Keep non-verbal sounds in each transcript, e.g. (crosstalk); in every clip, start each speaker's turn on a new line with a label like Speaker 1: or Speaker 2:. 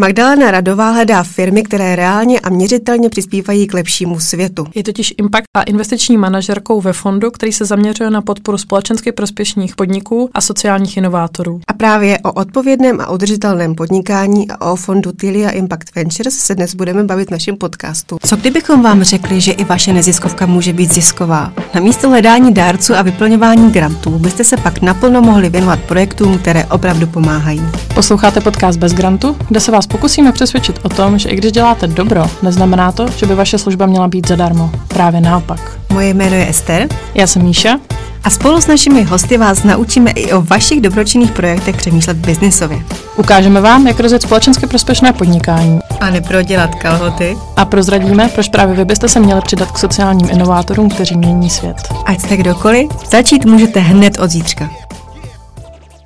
Speaker 1: Magdalena Radová hledá firmy, které reálně a měřitelně přispívají k lepšímu světu.
Speaker 2: Je totiž impact a investiční manažerkou ve fondu, který se zaměřuje na podporu společensky prospěšných podniků a sociálních inovátorů.
Speaker 1: A právě o odpovědném a udržitelném podnikání a o fondu Tilia Impact Ventures se dnes budeme bavit v našem podcastu. Co kdybychom vám řekli, že i vaše neziskovka může být zisková? Na místo hledání dárců a vyplňování grantů byste se pak naplno mohli věnovat projektům, které opravdu pomáhají.
Speaker 2: Posloucháte podcast bez grantu, kde se vás pokusíme přesvědčit o tom, že i když děláte dobro, neznamená to, že by vaše služba měla být zadarmo. Právě naopak.
Speaker 1: Moje jméno je Ester.
Speaker 2: Já jsem Míša.
Speaker 1: A spolu s našimi hosty vás naučíme i o vašich dobročinných projektech přemýšlet biznisově.
Speaker 2: Ukážeme vám, jak rozjet společensky prospěšné podnikání.
Speaker 1: A neprodělat kalhoty.
Speaker 2: A prozradíme, proč právě vy byste se měli přidat k sociálním inovátorům, kteří mění svět.
Speaker 1: Ať jste kdokoliv, začít můžete hned od zítřka.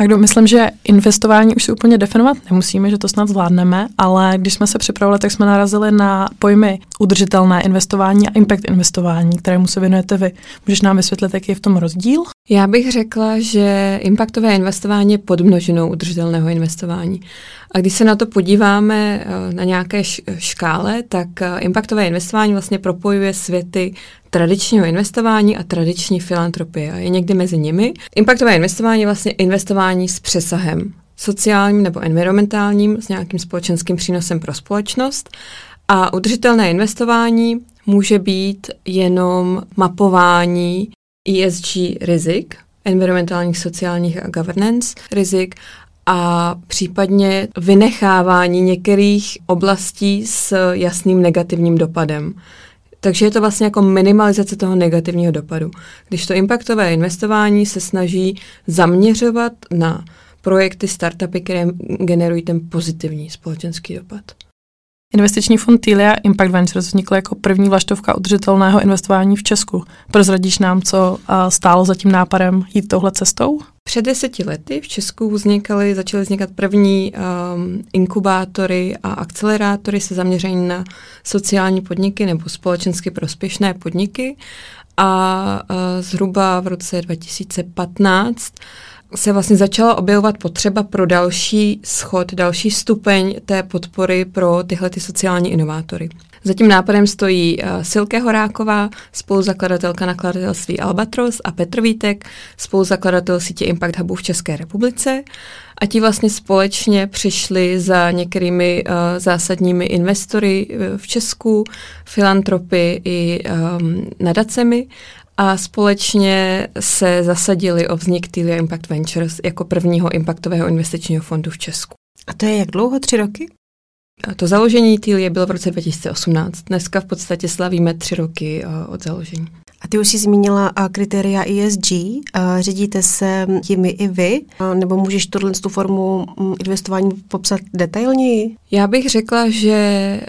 Speaker 2: Tak myslím, že investování už si úplně definovat nemusíme, že to snad zvládneme, ale když jsme se připravili, tak jsme narazili na pojmy udržitelné investování a impact investování, kterému se věnujete vy. Můžeš nám vysvětlit, jaký je v tom rozdíl?
Speaker 3: Já bych řekla, že impactové investování je podmnožinou udržitelného investování. A když se na to podíváme eh, na nějaké škále, tak eh, impactové investování vlastně propojuje světy tradičního investování a tradiční filantropie a je někdy mezi nimi. Impactové investování je vlastně investování s přesahem sociálním nebo environmentálním, s nějakým společenským přínosem pro společnost. A udržitelné investování může být jenom mapování ESG rizik, environmentálních, sociálních a governance rizik a případně vynechávání některých oblastí s jasným negativním dopadem. Takže je to vlastně jako minimalizace toho negativního dopadu. Když to impactové investování se snaží zaměřovat na projekty, startupy, které generují ten pozitivní společenský dopad.
Speaker 2: Investiční fond Tilia Impact Ventures vznikl jako první vlaštovka udržitelného investování v Česku. Prozradíš nám, co stálo za tím nápadem jít touhle cestou?
Speaker 3: Před deseti lety v Česku vznikaly, začaly vznikat první um, inkubátory a akcelerátory se zaměřením na sociální podniky nebo společensky prospěšné podniky a uh, zhruba v roce 2015 se vlastně začala objevovat potřeba pro další schod, další stupeň té podpory pro tyhle ty sociální inovátory. Za tím nápadem stojí uh, Silke Horáková, spoluzakladatelka nakladatelství Albatros a Petr Vítek, spoluzakladatel sítě Impact Hubu v České republice. A ti vlastně společně přišli za některými uh, zásadními investory uh, v Česku, filantropy i um, nadacemi a společně se zasadili o vznik Tilia Impact Ventures jako prvního impactového investičního fondu v Česku.
Speaker 1: A to je jak dlouho? Tři roky?
Speaker 3: A to založení Tilie bylo v roce 2018. Dneska v podstatě slavíme tři roky od založení.
Speaker 1: A ty už jsi zmínila kritéria ESG. Řídíte se jimi i vy? Nebo můžeš tuhle tu formu mm, investování popsat detailněji?
Speaker 3: Já bych řekla, že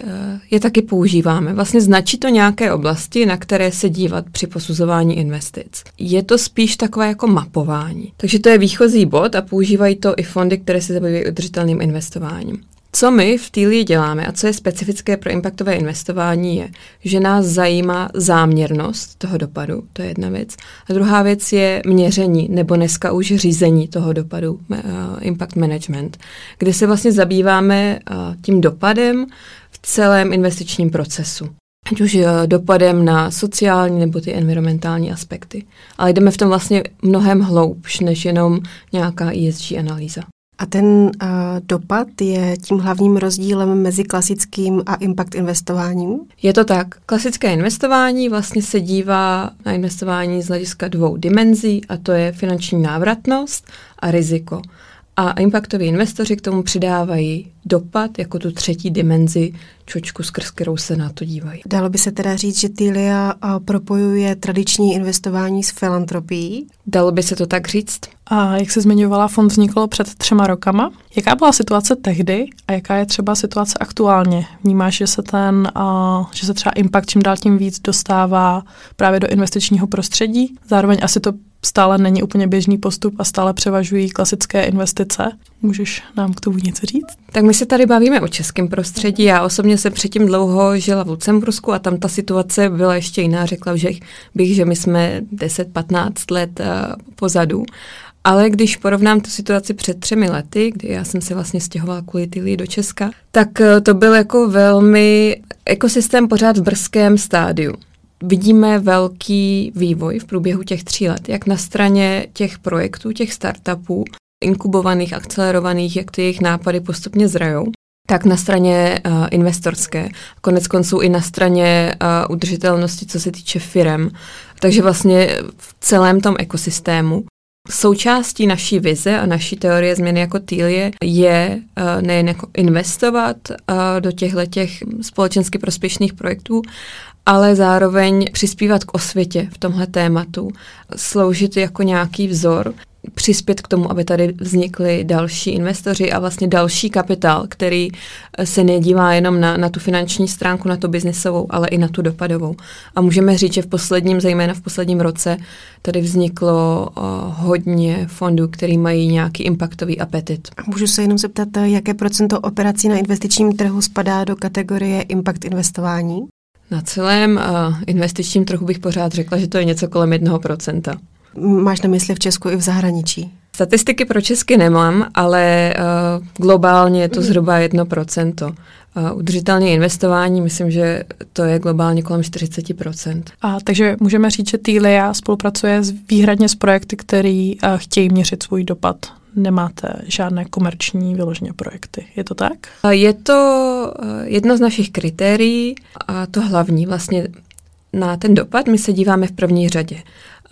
Speaker 3: je taky používáme. Vlastně značí to nějaké oblasti, na které se dívat při posuzování investic. Je to spíš takové jako mapování. Takže to je výchozí bod a používají to i fondy, které se zabývají udržitelným investováním. Co my v Týlii děláme a co je specifické pro impaktové investování je, že nás zajímá záměrnost toho dopadu, to je jedna věc. A druhá věc je měření, nebo dneska už řízení toho dopadu, uh, impact management, kde se vlastně zabýváme uh, tím dopadem v celém investičním procesu ať už uh, dopadem na sociální nebo ty environmentální aspekty. Ale jdeme v tom vlastně mnohem hloubš, než jenom nějaká ESG analýza.
Speaker 1: A ten uh, dopad je tím hlavním rozdílem mezi klasickým a impact investováním?
Speaker 3: Je to tak. Klasické investování vlastně se dívá na investování z hlediska dvou dimenzí, a to je finanční návratnost a riziko. A impactoví investoři k tomu přidávají dopad jako tu třetí dimenzi čočku, skrz kterou se na to dívají.
Speaker 1: Dalo by se teda říct, že Tilia propojuje tradiční investování s filantropií?
Speaker 3: Dalo by se to tak říct.
Speaker 2: A jak se zmiňovala, fond vznikl před třema rokama. Jaká byla situace tehdy a jaká je třeba situace aktuálně? Vnímáš, že se ten, a, že se třeba impact čím dál tím víc dostává právě do investičního prostředí? Zároveň asi to stále není úplně běžný postup a stále převažují klasické investice. Můžeš nám k tomu něco říct?
Speaker 3: Tak my se tady bavíme o českém prostředí. Já osobně jsem předtím dlouho žila v Lucembursku a tam ta situace byla ještě jiná. Řekla že bych, že my jsme 10-15 let uh, pozadu. Ale když porovnám tu situaci před třemi lety, kdy já jsem se vlastně stěhovala kvůli Tilly do Česka, tak eh, to byl jako velmi ekosystém pořád v brzkém stádiu. Vidíme velký vývoj v průběhu těch tří let, jak na straně těch projektů, těch startupů, inkubovaných, akcelerovaných, jak ty jejich nápady postupně zrajou, tak na straně uh, investorské, konec konců i na straně uh, udržitelnosti, co se týče firem. Takže vlastně v celém tom ekosystému. Součástí naší vize a naší teorie změny jako Týlie je uh, nejen jako investovat uh, do těchto těch společensky prospěšných projektů, ale zároveň přispívat k osvětě v tomhle tématu, sloužit jako nějaký vzor, přispět k tomu, aby tady vznikly další investoři a vlastně další kapitál, který se nedívá jenom na, na tu finanční stránku, na tu biznesovou, ale i na tu dopadovou. A můžeme říct, že v posledním, zejména v posledním roce, tady vzniklo uh, hodně fondů, který mají nějaký impactový apetit.
Speaker 1: A můžu se jenom zeptat, jaké procento operací na investičním trhu spadá do kategorie impact investování?
Speaker 3: Na celém uh, investičním trhu bych pořád řekla, že to je něco kolem jednoho procenta.
Speaker 1: Máš na mysli v Česku i v zahraničí?
Speaker 3: Statistiky pro Česky nemám, ale uh, globálně je to zhruba 1%. Uh, udržitelné investování, myslím, že to je globálně kolem 40%.
Speaker 2: A takže můžeme říct, že Týlia spolupracuje výhradně s projekty, které uh, chtějí měřit svůj dopad nemáte žádné komerční vyloženě projekty. Je to tak?
Speaker 3: Je to jedno z našich kritérií a to hlavní vlastně na ten dopad my se díváme v první řadě.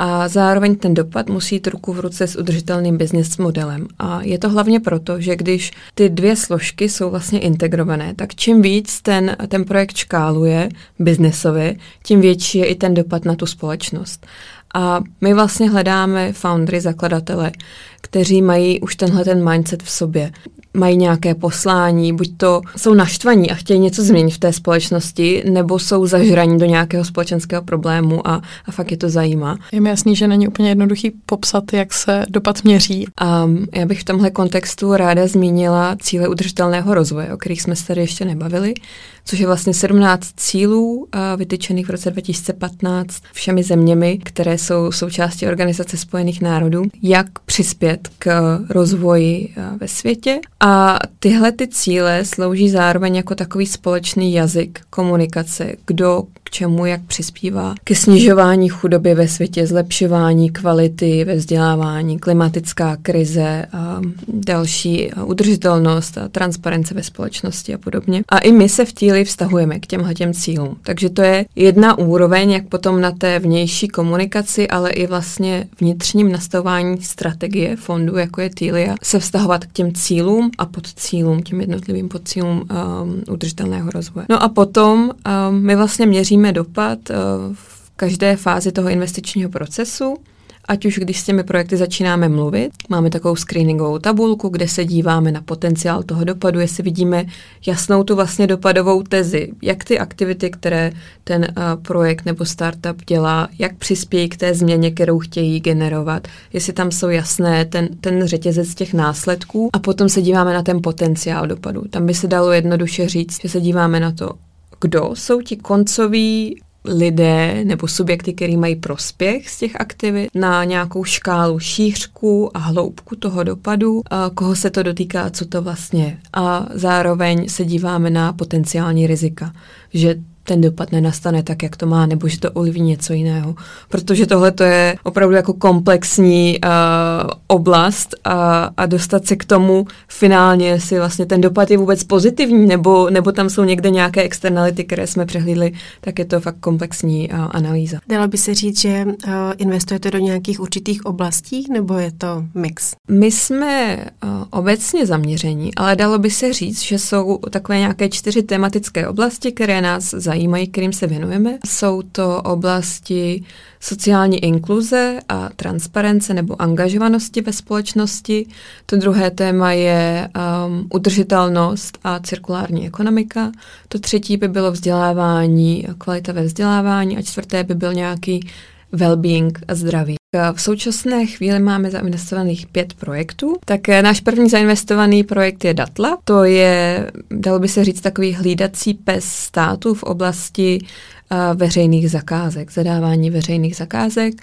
Speaker 3: A zároveň ten dopad musí jít ruku v ruce s udržitelným business modelem. A je to hlavně proto, že když ty dvě složky jsou vlastně integrované, tak čím víc ten, ten projekt škáluje biznesově, tím větší je i ten dopad na tu společnost. A my vlastně hledáme foundry, zakladatele, kteří mají už tenhle ten mindset v sobě mají nějaké poslání, buď to jsou naštvaní a chtějí něco změnit v té společnosti, nebo jsou zažraní do nějakého společenského problému a, a fakt je to zajímá.
Speaker 2: Je mi jasný, že není úplně jednoduchý popsat, jak se dopad měří.
Speaker 3: A já bych v tomhle kontextu ráda zmínila cíle udržitelného rozvoje, o kterých jsme se tady ještě nebavili, což je vlastně 17 cílů vytyčených v roce 2015 všemi zeměmi, které jsou součástí Organizace spojených národů, jak přispět k rozvoji ve světě a tyhle ty cíle slouží zároveň jako takový společný jazyk komunikace, kdo čemu jak přispívá ke snižování chudoby ve světě, zlepšování kvality ve vzdělávání, klimatická krize, a další udržitelnost a transparence ve společnosti a podobně. A i my se v tíli vztahujeme k těmhle těm cílům. Takže to je jedna úroveň, jak potom na té vnější komunikaci, ale i vlastně vnitřním nastavování strategie fondu, jako je Týlia, se vztahovat k těm cílům a podcílům, těm jednotlivým podcílům um, udržitelného rozvoje. No a potom um, my vlastně měříme dopad uh, v každé fázi toho investičního procesu ať už když s těmi projekty začínáme mluvit, máme takovou screeningovou tabulku, kde se díváme na potenciál toho dopadu, jestli vidíme jasnou tu vlastně dopadovou tezi, jak ty aktivity, které ten uh, projekt nebo startup dělá, jak přispějí k té změně, kterou chtějí generovat, jestli tam jsou jasné ten, ten řetězec těch následků a potom se díváme na ten potenciál dopadu. Tam by se dalo jednoduše říct, že se díváme na to, kdo jsou ti koncoví lidé nebo subjekty, který mají prospěch z těch aktivit na nějakou škálu šířku a hloubku toho dopadu, a koho se to dotýká, co to vlastně. A zároveň se díváme na potenciální rizika, že ten dopad nenastane tak, jak to má, nebo že to ovlivní něco jiného. Protože tohle to je opravdu jako komplexní uh, oblast a, a dostat se k tomu finálně, jestli vlastně ten dopad je vůbec pozitivní, nebo, nebo tam jsou někde nějaké externality, které jsme přehlídli, tak je to fakt komplexní uh, analýza.
Speaker 1: Dalo by se říct, že uh, investujete do nějakých určitých oblastí, nebo je to mix?
Speaker 3: My jsme uh, obecně zaměření, ale dalo by se říct, že jsou takové nějaké čtyři tematické oblasti, které nás zajímají, kterým se věnujeme. Jsou to oblasti sociální inkluze a transparence nebo angažovanosti ve společnosti. To druhé téma je um, udržitelnost a cirkulární ekonomika. To třetí by bylo vzdělávání, kvalita ve vzdělávání a čtvrté by byl nějaký well-being a zdraví. V současné chvíli máme zainvestovaných pět projektů. Tak eh, náš první zainvestovaný projekt je Datla. To je, dalo by se říct, takový hlídací pes státu v oblasti uh, veřejných zakázek, zadávání veřejných zakázek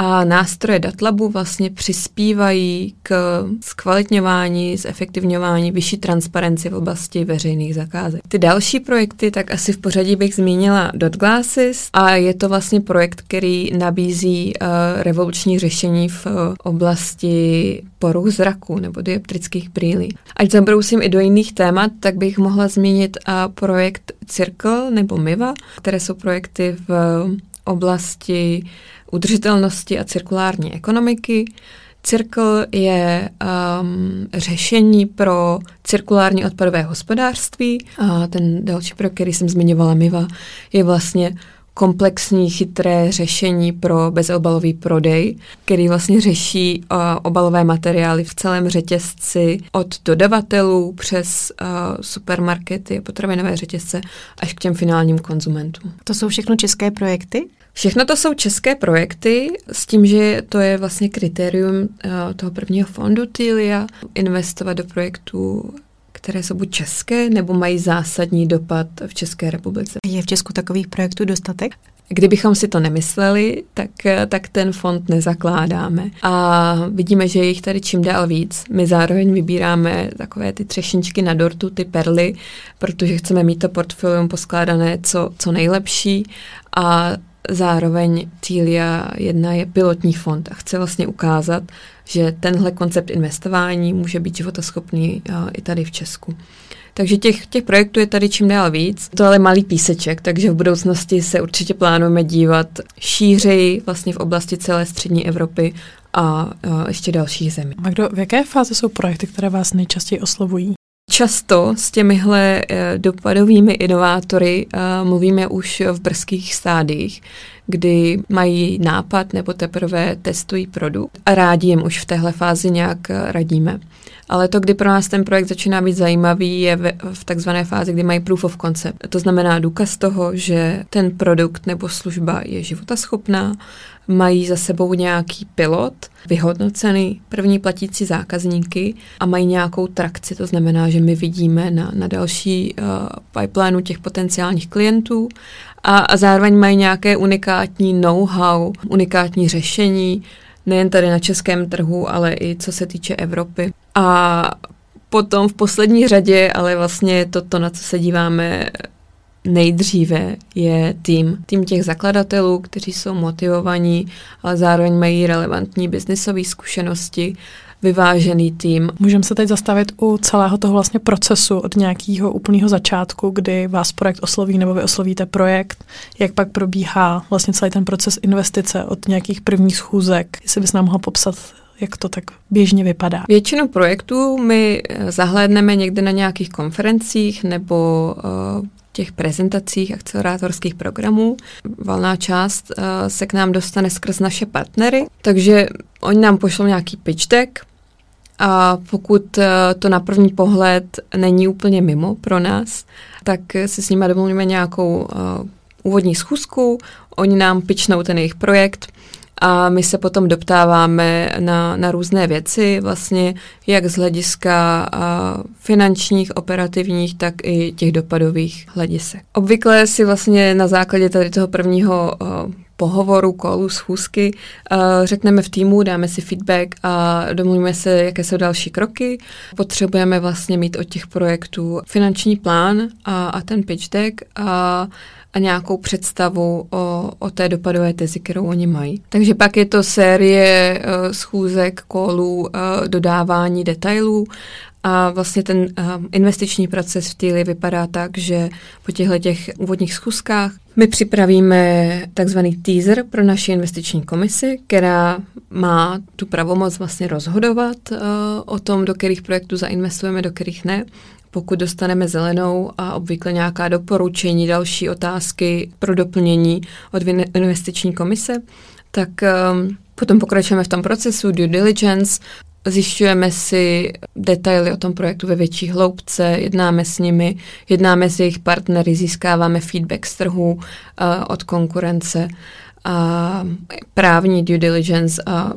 Speaker 3: A nástroje Datlabu vlastně přispívají k zkvalitňování, zefektivňování, vyšší transparenci v oblasti veřejných zakázek. Ty další projekty, tak asi v pořadí bych zmínila Dot Glasses a je to vlastně projekt, který nabízí uh, revoluční řešení v uh, oblasti poruch zraku nebo dioptrických brýlí. Ať zabrousím i do jiných témat, tak bych mohla zmínit uh, projekt Circle nebo MIVA, které jsou projekty v oblasti udržitelnosti a cirkulární ekonomiky. Cirkl je um, řešení pro cirkulární odpadové hospodářství a ten další projekt, který jsem zmiňovala, MIVA, je vlastně komplexní chytré řešení pro bezobalový prodej, který vlastně řeší uh, obalové materiály v celém řetězci od dodavatelů přes uh, supermarkety, potravinové řetězce až k těm finálním konzumentům.
Speaker 1: To jsou všechno české projekty?
Speaker 3: Všechno to jsou české projekty s tím, že to je vlastně kritérium uh, toho prvního fondu Tilia, investovat do projektů které jsou buď české, nebo mají zásadní dopad v České republice.
Speaker 1: Je v Česku takových projektů dostatek?
Speaker 3: Kdybychom si to nemysleli, tak, tak ten fond nezakládáme. A vidíme, že je jich tady čím dál víc. My zároveň vybíráme takové ty třešničky na dortu, ty perly, protože chceme mít to portfolium poskládané co, co nejlepší a zároveň Cília 1 je pilotní fond a chce vlastně ukázat, že tenhle koncept investování může být životaschopný i tady v Česku. Takže těch, těch projektů je tady čím dál víc. To ale malý píseček, takže v budoucnosti se určitě plánujeme dívat šířeji vlastně v oblasti celé střední Evropy a, a ještě dalších zemí.
Speaker 2: A kdo, v jaké fázi jsou projekty, které vás nejčastěji oslovují?
Speaker 3: Často s těmihle eh, dopadovými inovátory eh, mluvíme už v brzkých stádiích, kdy mají nápad nebo teprve testují produkt a rádi jim už v téhle fázi nějak eh, radíme. Ale to, kdy pro nás ten projekt začíná být zajímavý, je v, v takzvané fázi, kdy mají proof of concept. To znamená důkaz toho, že ten produkt nebo služba je životaschopná, mají za sebou nějaký pilot, vyhodnocený první platící zákazníky a mají nějakou trakci. To znamená, že my vidíme na, na další uh, pipelineu těch potenciálních klientů a, a zároveň mají nějaké unikátní know-how, unikátní řešení, nejen tady na českém trhu, ale i co se týče Evropy. A potom v poslední řadě, ale vlastně to, to na co se díváme nejdříve je tým. Tým těch zakladatelů, kteří jsou motivovaní, ale zároveň mají relevantní biznisové zkušenosti, vyvážený tým.
Speaker 2: Můžeme se teď zastavit u celého toho vlastně procesu od nějakého úplného začátku, kdy vás projekt osloví nebo vy oslovíte projekt, jak pak probíhá vlastně celý ten proces investice od nějakých prvních schůzek. Jestli bys nám mohla popsat jak to tak běžně vypadá?
Speaker 3: Většinu projektů my eh, zahlédneme někde na nějakých konferencích nebo uh, těch prezentacích akcelerátorských programů. Valná část uh, se k nám dostane skrz naše partnery, takže oni nám pošlou nějaký pitch deck, a pokud to na první pohled není úplně mimo pro nás, tak si s nimi domluvíme nějakou uh, úvodní schůzku, oni nám pičnou ten jejich projekt a my se potom doptáváme na, na různé věci, vlastně jak z hlediska finančních, operativních, tak i těch dopadových hledisek. Obvykle si vlastně na základě tady toho prvního pohovoru, kolu, schůzky, řekneme v týmu, dáme si feedback a domluvíme se, jaké jsou další kroky. Potřebujeme vlastně mít od těch projektů finanční plán a, a ten pitch deck a a nějakou představu o, o té dopadové tezi, kterou oni mají. Takže pak je to série uh, schůzek, kolů, uh, dodávání detailů a vlastně ten uh, investiční proces v Týli vypadá tak, že po těchto těch úvodních schůzkách my připravíme takzvaný teaser pro naši investiční komisi, která má tu pravomoc vlastně rozhodovat uh, o tom, do kterých projektů zainvestujeme, do kterých ne pokud dostaneme zelenou a obvykle nějaká doporučení, další otázky pro doplnění od investiční komise, tak um, potom pokračujeme v tom procesu due diligence, zjišťujeme si detaily o tom projektu ve větší hloubce, jednáme s nimi, jednáme s jejich partnery, získáváme feedback z trhu uh, od konkurence a právní due diligence a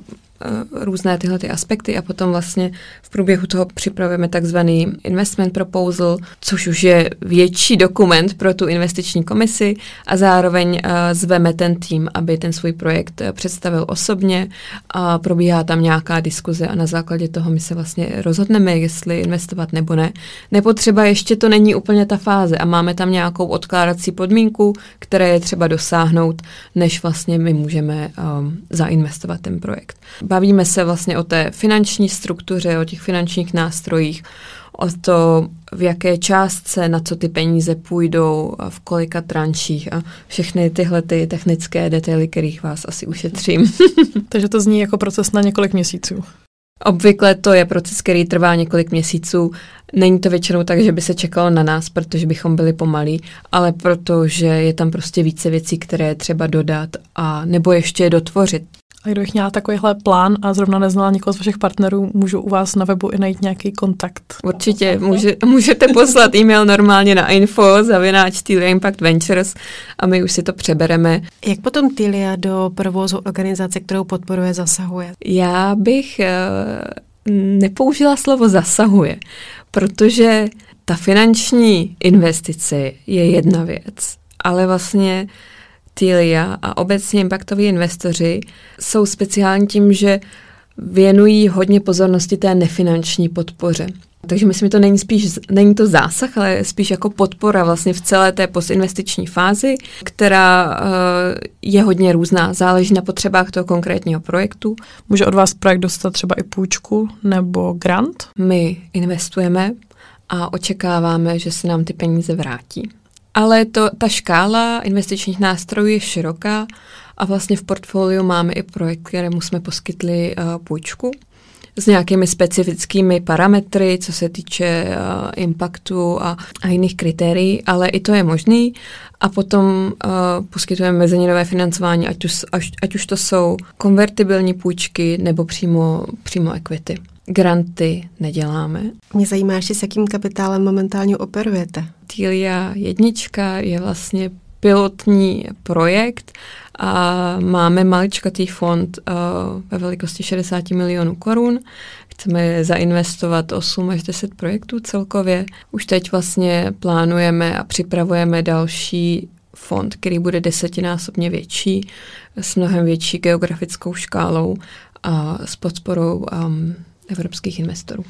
Speaker 3: různé tyhle ty aspekty a potom vlastně v průběhu toho připravujeme takzvaný investment proposal, což už je větší dokument pro tu investiční komisi a zároveň uh, zveme ten tým, aby ten svůj projekt představil osobně a probíhá tam nějaká diskuze a na základě toho my se vlastně rozhodneme, jestli investovat nebo ne. Nepotřeba ještě to není úplně ta fáze a máme tam nějakou odkládací podmínku, které je třeba dosáhnout, než vlastně my můžeme um, zainvestovat ten projekt. Bavíme se vlastně o té finanční struktuře, o těch finančních nástrojích, o to, v jaké částce, na co ty peníze půjdou, a v kolika tranších a všechny tyhle ty technické detaily, kterých vás asi ušetřím. (laughs)
Speaker 2: Takže to zní jako proces na několik měsíců.
Speaker 3: Obvykle to je proces, který trvá několik měsíců. Není to většinou tak, že by se čekalo na nás, protože bychom byli pomalí, ale protože je tam prostě více věcí, které třeba dodat a nebo ještě dotvořit.
Speaker 2: A kdybych měla takovýhle plán a zrovna neznala nikoho z vašich partnerů, můžu u vás na webu i najít nějaký kontakt?
Speaker 3: Určitě, může, můžete poslat e-mail normálně na info zavináč Impact Ventures a my už si to přebereme.
Speaker 1: Jak potom Tilia do provozu organizace, kterou podporuje, zasahuje?
Speaker 3: Já bych uh, nepoužila slovo zasahuje, protože ta finanční investice je jedna věc, ale vlastně Tilia a obecně impactoví investoři jsou speciální tím, že věnují hodně pozornosti té nefinanční podpoře. Takže myslím, že to není spíš, není to zásah, ale spíš jako podpora vlastně v celé té postinvestiční fázi, která uh, je hodně různá, záleží na potřebách toho konkrétního projektu.
Speaker 2: Může od vás projekt dostat třeba i půjčku nebo grant?
Speaker 3: My investujeme a očekáváme, že se nám ty peníze vrátí. Ale to, ta škála investičních nástrojů je široká a vlastně v portfoliu máme i projekt, kterému jsme poskytli uh, půjčku s nějakými specifickými parametry, co se týče uh, impaktu a, a jiných kritérií, ale i to je možný. A potom uh, poskytujeme mezeninové financování, ať už, ať, ať už to jsou konvertibilní půjčky nebo přímo, přímo equity. Granty neděláme.
Speaker 1: Mě zajímá ještě, s jakým kapitálem momentálně operujete.
Speaker 3: Tilia jednička je vlastně pilotní projekt a máme maličkatý fond uh, ve velikosti 60 milionů korun. Chceme zainvestovat 8 až 10 projektů celkově. Už teď vlastně plánujeme a připravujeme další fond, který bude desetinásobně větší, s mnohem větší geografickou škálou a s podporou um, evropských investorů.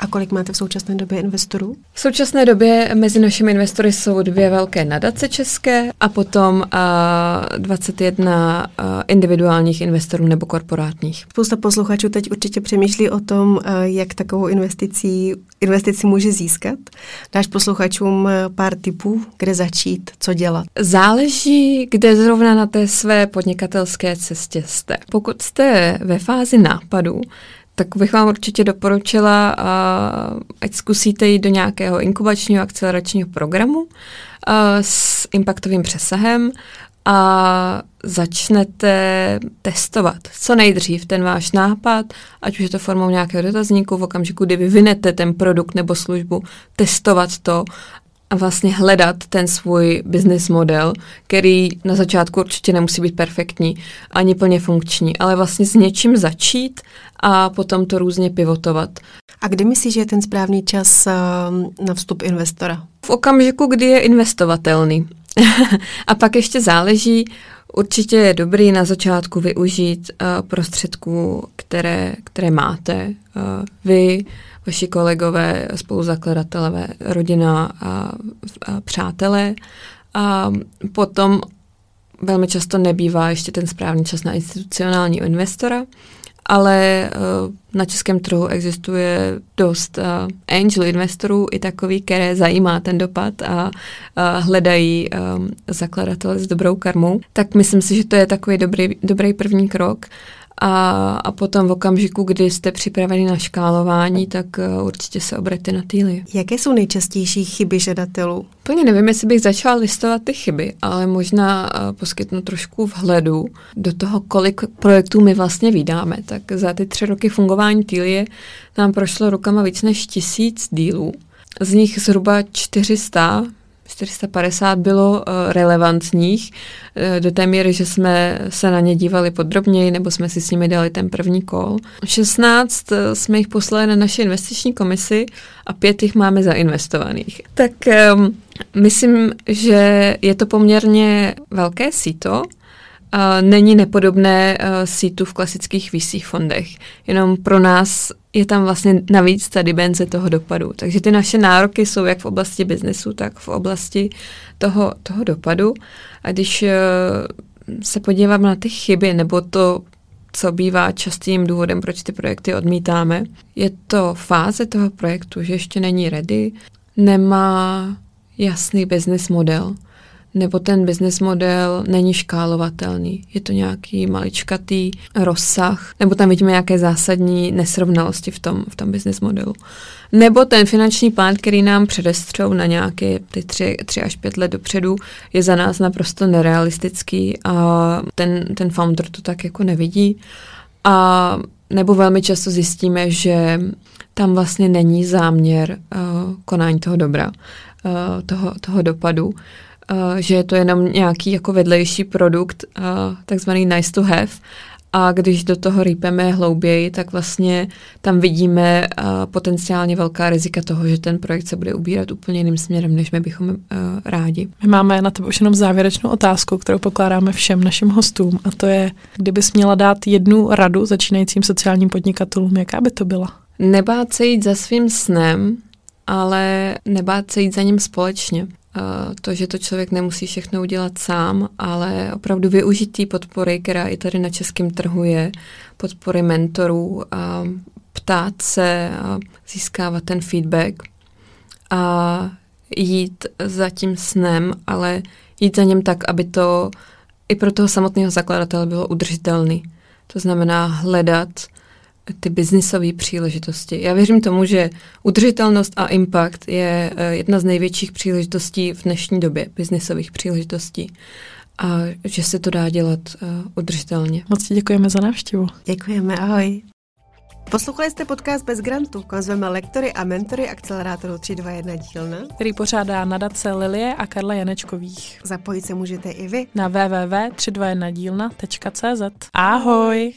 Speaker 1: A kolik máte v současné době investorů?
Speaker 3: V současné době mezi našimi investory jsou dvě velké nadace české a potom uh, 21 uh, individuálních investorů nebo korporátních.
Speaker 1: Spousta posluchačů teď určitě přemýšlí o tom, uh, jak takovou investicí, investici může získat. Dáš posluchačům pár tipů, kde začít, co dělat?
Speaker 3: Záleží, kde zrovna na té své podnikatelské cestě jste. Pokud jste ve fázi nápadu, tak bych vám určitě doporučila, ať zkusíte jít do nějakého inkubačního akceleračního programu s impactovým přesahem a začnete testovat co nejdřív ten váš nápad, ať už je to formou nějakého dotazníku v okamžiku, kdy vyvinete ten produkt nebo službu, testovat to a vlastně hledat ten svůj business model, který na začátku určitě nemusí být perfektní ani plně funkční, ale vlastně s něčím začít a potom to různě pivotovat.
Speaker 1: A kdy myslíš, že je ten správný čas uh, na vstup investora?
Speaker 3: V okamžiku, kdy je investovatelný. (laughs) a pak ještě záleží, určitě je dobrý na začátku využít uh, prostředků, které, které máte. Uh, vy, vaši kolegové, spoluzakladatelé, rodina a, a přátelé. A potom velmi často nebývá ještě ten správný čas na institucionální investora, ale uh, na českém trhu existuje dost uh, angel investorů, i takový, které zajímá ten dopad a hledají um, zakladatele s dobrou karmou. Tak myslím si, že to je takový dobrý, dobrý první krok. A, a potom v okamžiku, kdy jste připraveni na škálování, tak uh, určitě se obraťte na týly.
Speaker 1: Jaké jsou nejčastější chyby žadatelů?
Speaker 3: Plně nevím, jestli bych začala listovat ty chyby, ale možná uh, poskytnu trošku vhledu do toho, kolik projektů my vlastně vydáme. Tak za ty tři roky fungování Týlie nám prošlo rukama víc než tisíc dílů. Z nich zhruba 400 450 bylo uh, relevantních uh, do té míry, že jsme se na ně dívali podrobněji nebo jsme si s nimi dali ten první kol. 16 uh, jsme jich poslali na naši investiční komisi a pět jich máme zainvestovaných. Tak um, myslím, že je to poměrně velké síto, není nepodobné sítu v klasických VC fondech. Jenom pro nás je tam vlastně navíc ta dimenze toho dopadu. Takže ty naše nároky jsou jak v oblasti biznesu, tak v oblasti toho, toho dopadu. A když uh, se podívám na ty chyby nebo to, co bývá častým důvodem, proč ty projekty odmítáme, je to fáze toho projektu, že ještě není ready, nemá jasný business model – nebo ten business model není škálovatelný. Je to nějaký maličkatý rozsah, nebo tam vidíme nějaké zásadní nesrovnalosti v tom, v tom business modelu. Nebo ten finanční plán, který nám předestřou na nějaké ty tři, tři až pět let dopředu, je za nás naprosto nerealistický a ten, ten founder to tak jako nevidí. A nebo velmi často zjistíme, že tam vlastně není záměr uh, konání toho dobra, uh, toho, toho dopadu. Eh, že je to jenom nějaký jako vedlejší produkt, uh, takzvaný nice to have. A když do toho rýpeme hlouběji, tak vlastně tam vidíme uh, potenciálně velká rizika toho, že ten projekt se bude ubírat úplně jiným směrem, než my bychom uh, rádi.
Speaker 2: My máme na tebe už jenom závěrečnou otázku, kterou pokládáme všem našim hostům a to je, kdybys měla dát jednu radu začínajícím sociálním podnikatelům, jaká by to byla?
Speaker 3: Nebát se jít za svým snem, ale nebát se jít za ním společně to, že to člověk nemusí všechno udělat sám, ale opravdu využít té podpory, která i tady na českém trhu je, podpory mentorů, a ptát se a získávat ten feedback a jít za tím snem, ale jít za něm tak, aby to i pro toho samotného zakladatele bylo udržitelný. To znamená hledat ty biznisové příležitosti. Já věřím tomu, že udržitelnost a impact je eh, jedna z největších příležitostí v dnešní době, biznisových příležitostí a že se to dá dělat uh, udržitelně.
Speaker 2: Moc ti děkujeme za návštěvu.
Speaker 1: Děkujeme, ahoj. Poslouchali jste podcast Bez grantu, kam zveme lektory a mentory akcelerátoru 321 dílna,
Speaker 2: který pořádá nadace Lilie a Karla Janečkových.
Speaker 1: Zapojit se můžete i vy
Speaker 2: na www.321dílna.cz. Ahoj!